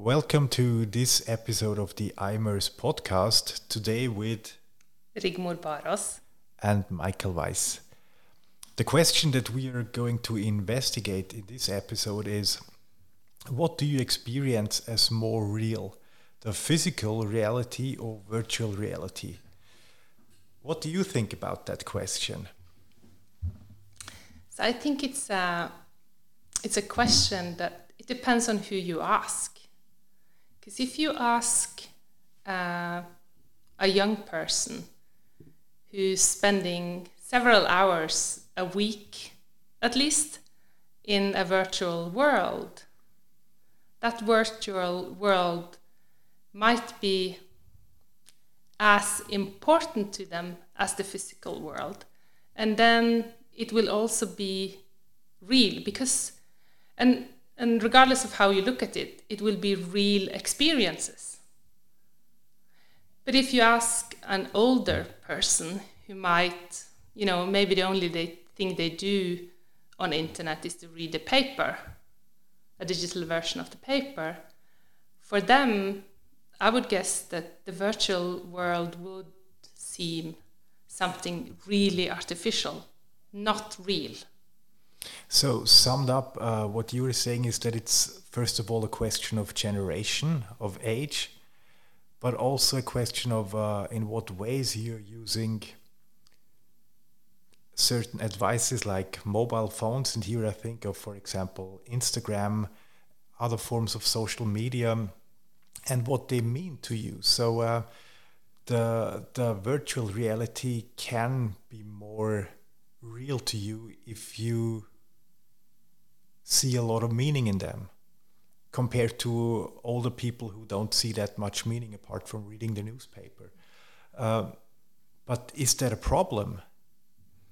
Welcome to this episode of the IMERS podcast. Today with Rigmor Baraas and Michael Weiss. The question that we are going to investigate in this episode is what do you experience as more real, the physical reality or virtual reality? What do you think about that question? So I think it's a, it's a question that it depends on who you ask. Because if you ask uh, a young person who's spending several hours a week, at least, in a virtual world, that virtual world might be as important to them as the physical world. And then it will also be real because, and and regardless of how you look at it, it will be real experiences. But if you ask an older person who might, you know, maybe the only they, thing they do on internet is to read a paper, a digital version of the paper, for them, I would guess that the virtual world would seem something really artificial, not real. So, summed up, uh, what you were saying is that it's first of all a question of generation, of age, but also a question of uh, in what ways you're using certain advices like mobile phones. And here I think of, for example, Instagram, other forms of social media, and what they mean to you. So, uh, the the virtual reality can be more real to you if you see a lot of meaning in them compared to older people who don't see that much meaning apart from reading the newspaper. Uh, but is that a problem?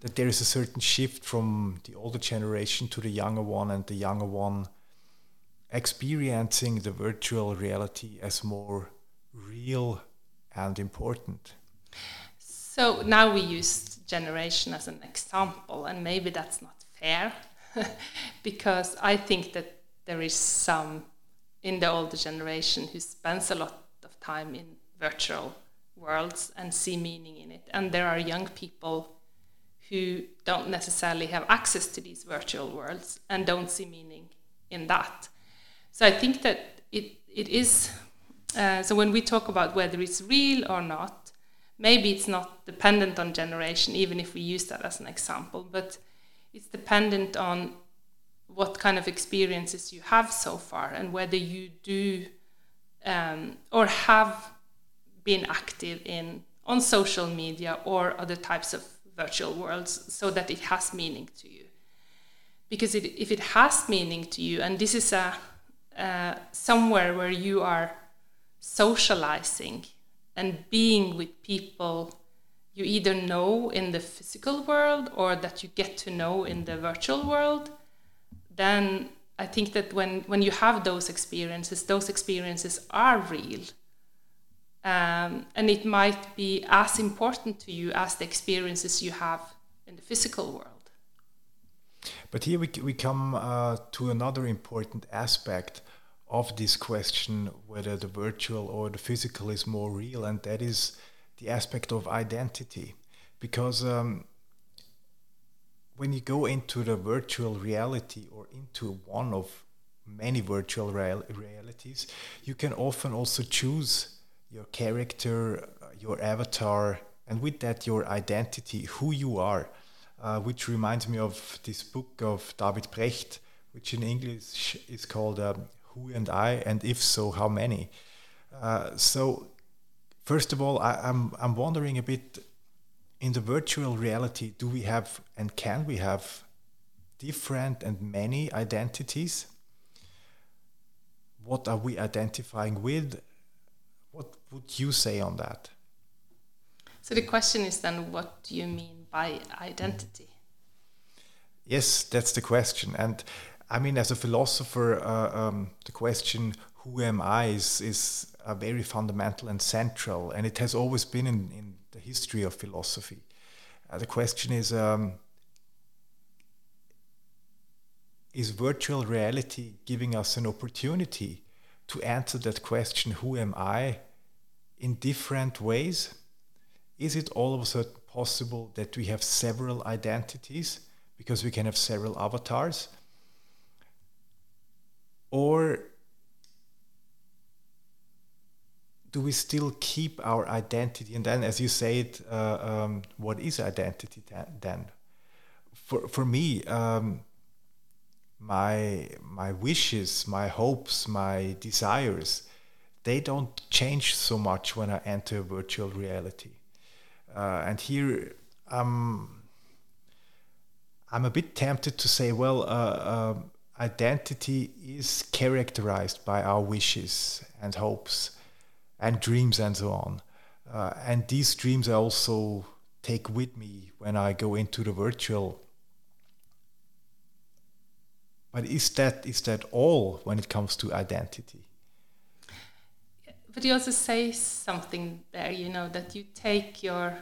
That there is a certain shift from the older generation to the younger one, and the younger one experiencing the virtual reality as more real and important. So now we use generation as an example, and maybe that's not fair because I think that there is some in the older generation who spends a lot of time in virtual worlds and see meaning in it. And there are young people who don't necessarily have access to these virtual worlds and don't see meaning in that. So I think that it, it is, uh, so when we talk about whether it's real or not, maybe it's not dependent on generation, even if we use that as an example, but it's dependent on what kind of experiences you have so far and whether you do um, or have been active in on social media or other types of virtual worlds so that it has meaning to you. Because it, if it has meaning to you and this is a uh, somewhere where you are socializing and being with people you either know in the physical world or that you get to know in the virtual world, then I think that when, when you have those experiences, those experiences are real. Um, and it might be as important to you as the experiences you have in the physical world. But here we, we come uh, to another important aspect of this question whether the virtual or the physical is more real, and that is the aspect of identity because um, when you go into the virtual reality or into one of many virtual real realities, you can often also choose your character, uh, your avatar, and with that, your identity, who you are. Uh, which reminds me of this book of David Precht, which in English is called um, Who am I, and if so, how many? Uh, so First of all, I, am I'm, I'm wondering a bit in the virtual reality, do we have and can we have different and many identities? What are we identifying with? What would you say on that? So the question is then, what do you mean by identity? Yes, that's the question. And I mean, as a philosopher, uh, um, the question who am I is, is a very fundamental and central, and it has always been in, in the history of philosophy. Uh, the question is um, Is virtual reality giving us an opportunity to answer that question, who am I, in different ways? Is it all of a sudden possible that we have several identities because we can have several avatars? Or do we still keep our identity? And then, as you said, uh, um, what is identity then? For, for me, um, my my wishes, my hopes, my desires, they don't change so much when I enter virtual reality. Uh, and here I'm I'm a bit tempted to say, well, uh, uh, identity is characterized by our wishes and hopes and dreams and so on. Uh, and these dreams I also take with me when I go into the virtual but is that is that all when it comes to identity? But you also say something there, you know, that you take your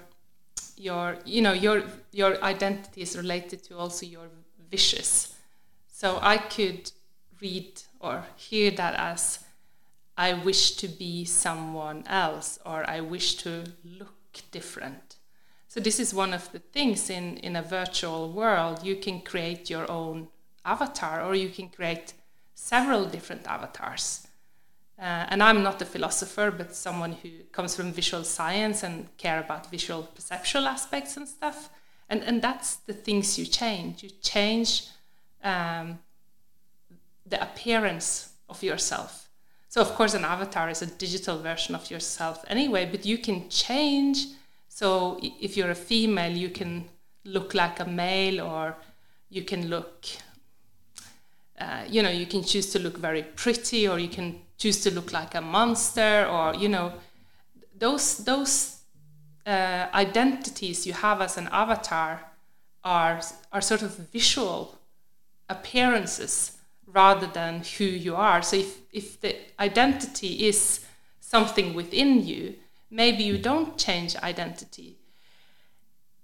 your you know your your identity is related to also your wishes. So I could read or hear that as I wish to be someone else or I wish to look different. So this is one of the things in, in a virtual world. You can create your own avatar, or you can create several different avatars. Uh, and I'm not a philosopher, but someone who comes from visual science and care about visual perceptual aspects and stuff. And and that's the things you change. You change um, the appearance of yourself. So of course, an avatar is a digital version of yourself anyway. But you can change. So if you're a female, you can look like a male, or you can look uh, you know, you can choose to look very pretty, or you can choose to look like a monster, or you know, those those uh, identities you have as an avatar are are sort of visual appearances rather than who you are. So if if the identity is something within you, maybe you don't change identity.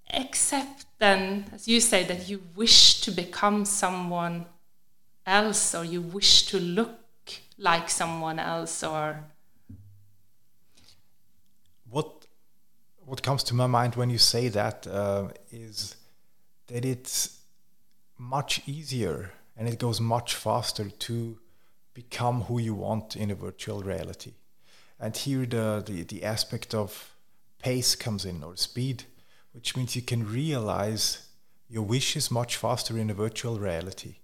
Except then, as you say, that you wish to become someone else or you wish to look like someone else or what what comes to my mind when you say that uh, is that it's much easier and it goes much faster to become who you want in a virtual reality and here the, the, the aspect of pace comes in or speed which means you can realize your wishes much faster in a virtual reality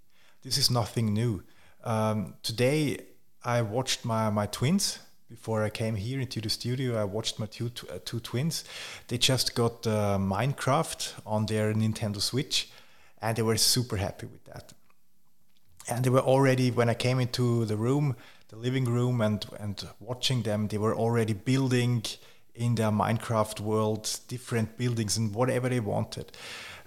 this is nothing new. Um, today, I watched my, my twins before I came here into the studio. I watched my two, uh, two twins. They just got uh, Minecraft on their Nintendo Switch, and they were super happy with that. And they were already, when I came into the room, the living room, and, and watching them, they were already building in their Minecraft world different buildings and whatever they wanted.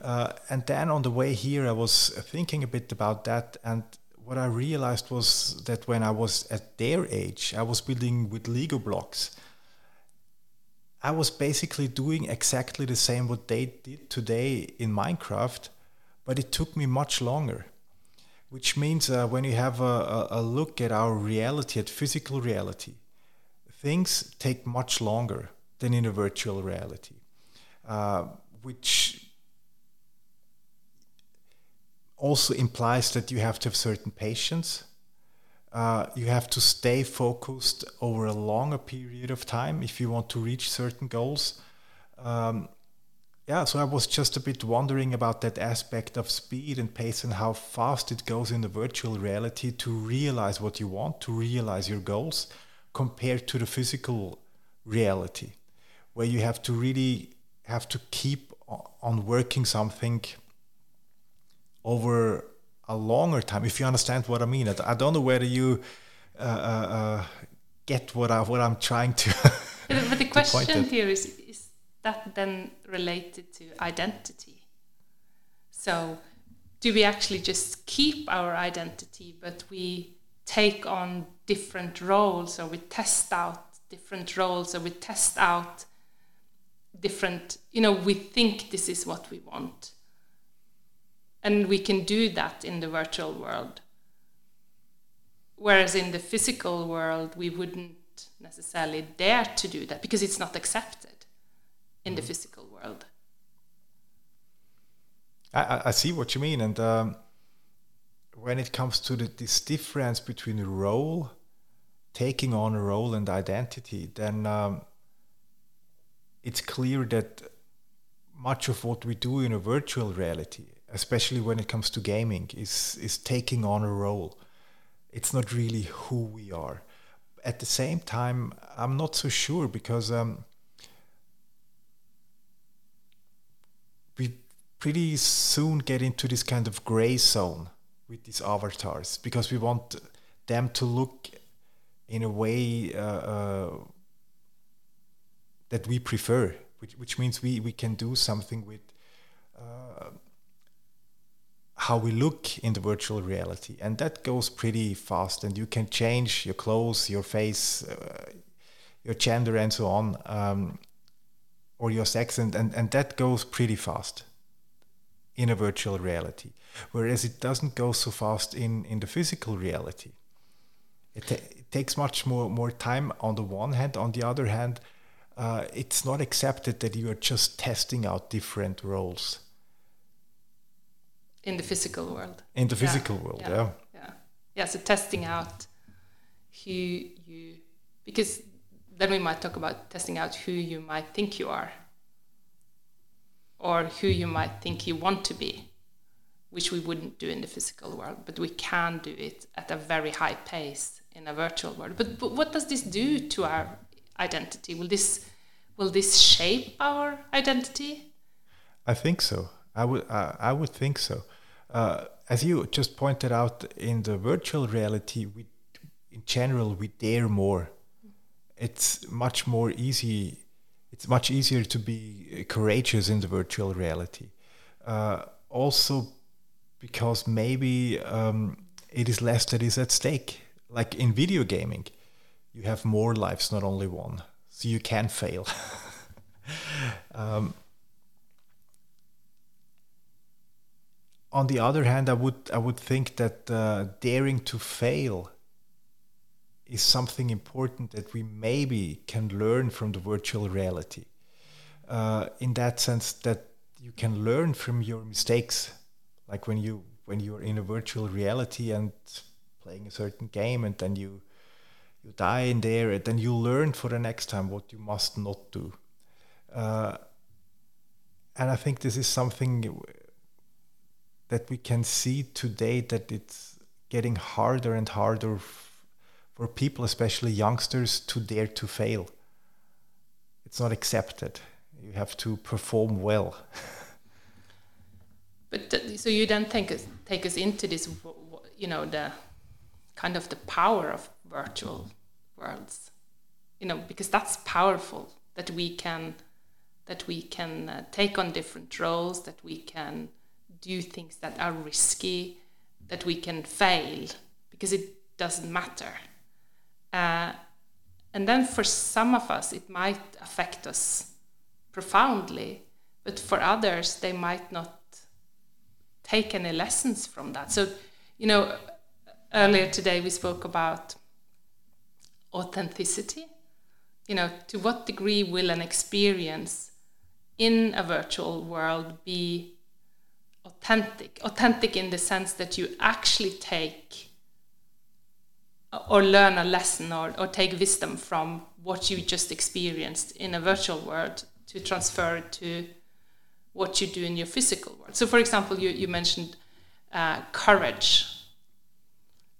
Uh, and then on the way here, I was thinking a bit about that. And what I realized was that when I was at their age, I was building with Lego blocks. I was basically doing exactly the same what they did today in Minecraft, but it took me much longer. Which means uh, when you have a, a, look at our reality, at physical reality, things take much longer than in a virtual reality, uh, which also implies that you have to have certain patience. Uh, you have to stay focused over a longer period of time if you want to reach certain goals. Um, yeah, so I was just a bit wondering about that aspect of speed and pace and how fast it goes in the virtual reality to realize what you want, to realize your goals, compared to the physical reality, where you have to really have to keep on working something over a longer time. If you understand what I mean, I don't know whether you uh, uh, uh get what I what I'm trying to. but the question here is: Is that then related to identity? So, do we actually just keep our identity, but we take on different roles, or we test out different roles, or we test out different? You know, we think this is what we want and we can do that in the virtual world whereas in the physical world, we wouldn't necessarily dare to do that because it's not accepted in the physical world. I, I see what you mean, and um, when it comes to the, this difference between a role, taking on a role, and identity, then um, it's clear that much of what we do in a virtual reality, especially when it comes to gaming, is is taking on a role. It's not really who we are. At the same time, I'm not so sure because um, we pretty soon get into this kind of gray zone with these avatars because we want them to look in a way uh, uh, that we prefer, which, which means we, we can do something with uh, how we look in the virtual reality. And that goes pretty fast, and you can change your clothes, your face, uh, your gender, and so on, um, or your sex, and, and, and that goes pretty fast in a virtual reality, whereas it doesn't go so fast in, in the physical reality. It, ta- it takes much more, more time on the one hand. On the other hand, uh, it's not accepted that you are just testing out different roles. In the physical world. In the physical yeah. world, yeah. yeah. Yeah. Yeah, so testing out who you, because then we might talk about testing out who you might think you are or who you might think you want to be, which we wouldn't do in the physical world, but we can do it at a very high pace in a virtual world. But, but what does this do to our identity? Will this will this shape our identity? I think so. I would uh, I would think so. Uh, as you just pointed out, in the virtual reality, we in general we dare more. It's much more easy it's much easier to be courageous in the virtual reality. Uh, also, because maybe um, it is less that is at stake. Like in video gaming, you have more lives, not only one, so you can fail. um, on the other hand, I would I would think that uh, daring to fail is something important that we maybe can learn from the virtual reality. Uh, in that sense, that you can learn from your mistakes, like when you when you're in a virtual reality and playing a certain game, and then you you die in there, and then you learn for the next time what you must not do. Uh, and I think this is something that we can see today that it's getting harder and harder for people, especially youngsters, to dare to fail. It's not accepted. You have to perform well. but so you then take us take us into this, you know, the kind of the power of virtual worlds, you know, because that's powerful that we can that we can uh, take on different roles, that we can do things that are risky, that we can fail because it doesn't matter uh, and then for some of us, it might affect us profoundly, but for others, they might not take any lessons from that. So, you know, earlier today we spoke about authenticity. You know, to what degree will an experience in a virtual world be authentic? Authentic in the sense that you actually take or learn a lesson or, or take wisdom from what you just experienced in a virtual world to transfer it to what you do in your physical world. So, for example, you, you mentioned uh, courage.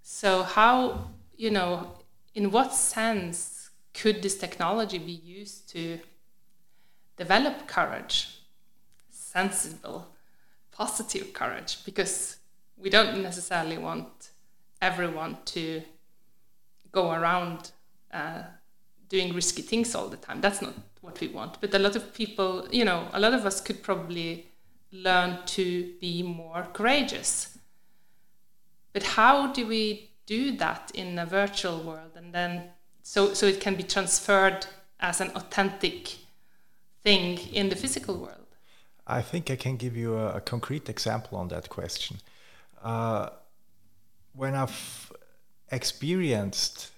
So, how, you know, in what sense could this technology be used to develop courage, sensible, positive courage? Because we don't necessarily want everyone to go around uh, doing risky things all the time. That's not what we want. But a lot of people, you know, a lot of us could probably learn to be more courageous. But how do we do that in a virtual world and then so so it can be transferred as an authentic thing in the physical world? I think I can give you a, a concrete example on that question. Uh, when I've experienced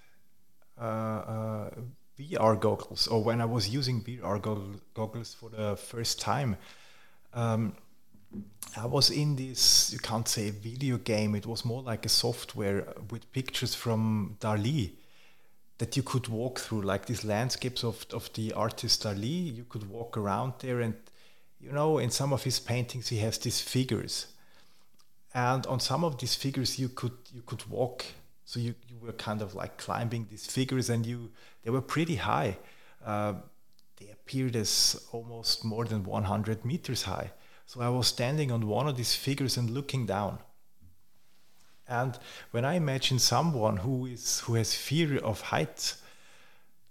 uh, uh, VR goggles, or when I was using VR goggles for the first time, um, I was in this, you can't say video game, it was more like a software with pictures from Dali that you could walk through, like these landscapes of, of the artist Dali. You could walk around there, and you know, in some of his paintings, he has these figures. And on some of these figures, you could you could walk so you, you were kind of like climbing these figures, and you they were pretty high. Uh, they appeared as almost more than 100 meters high. So I was standing on one of these figures and looking down. And when I imagine someone who is who has fear of heights,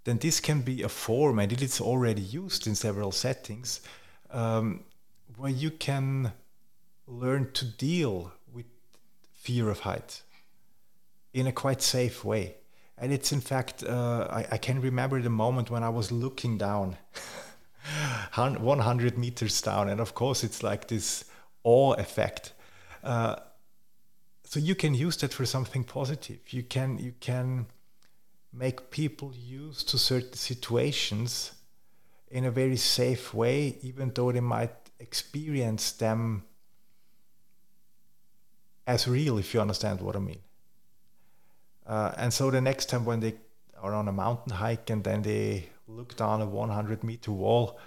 then this can be a form, and it is already used in several settings, um, where you can learn to deal with fear of heights in a quite safe way. And it's in fact, uh, I, I, can remember the moment when I was looking down, 100 meters down, and of course it's like this awe effect. Uh, so you can use that for something positive. You can you can make people used to certain situations in a very safe way, even though they might experience them as real, if you understand what I mean. Uh, and so the next time when they are on a mountain hike and then they look down a 100 meter wall,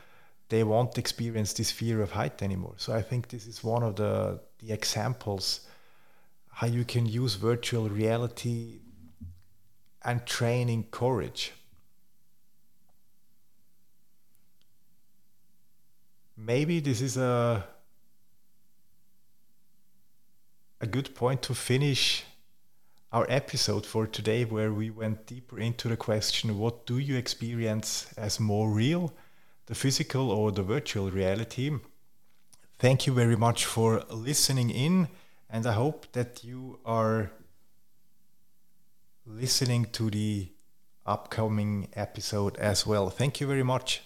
they won't experience this fear of height anymore. So I think this is one of the, the examples how you can use virtual reality and training courage. Maybe this is a a good point to finish our episode for today, where we went deeper into the question what do you experience as more real, the physical or the virtual reality? Thank you very much for listening in, and I hope that you are listening to the upcoming episode as well. Thank you very much.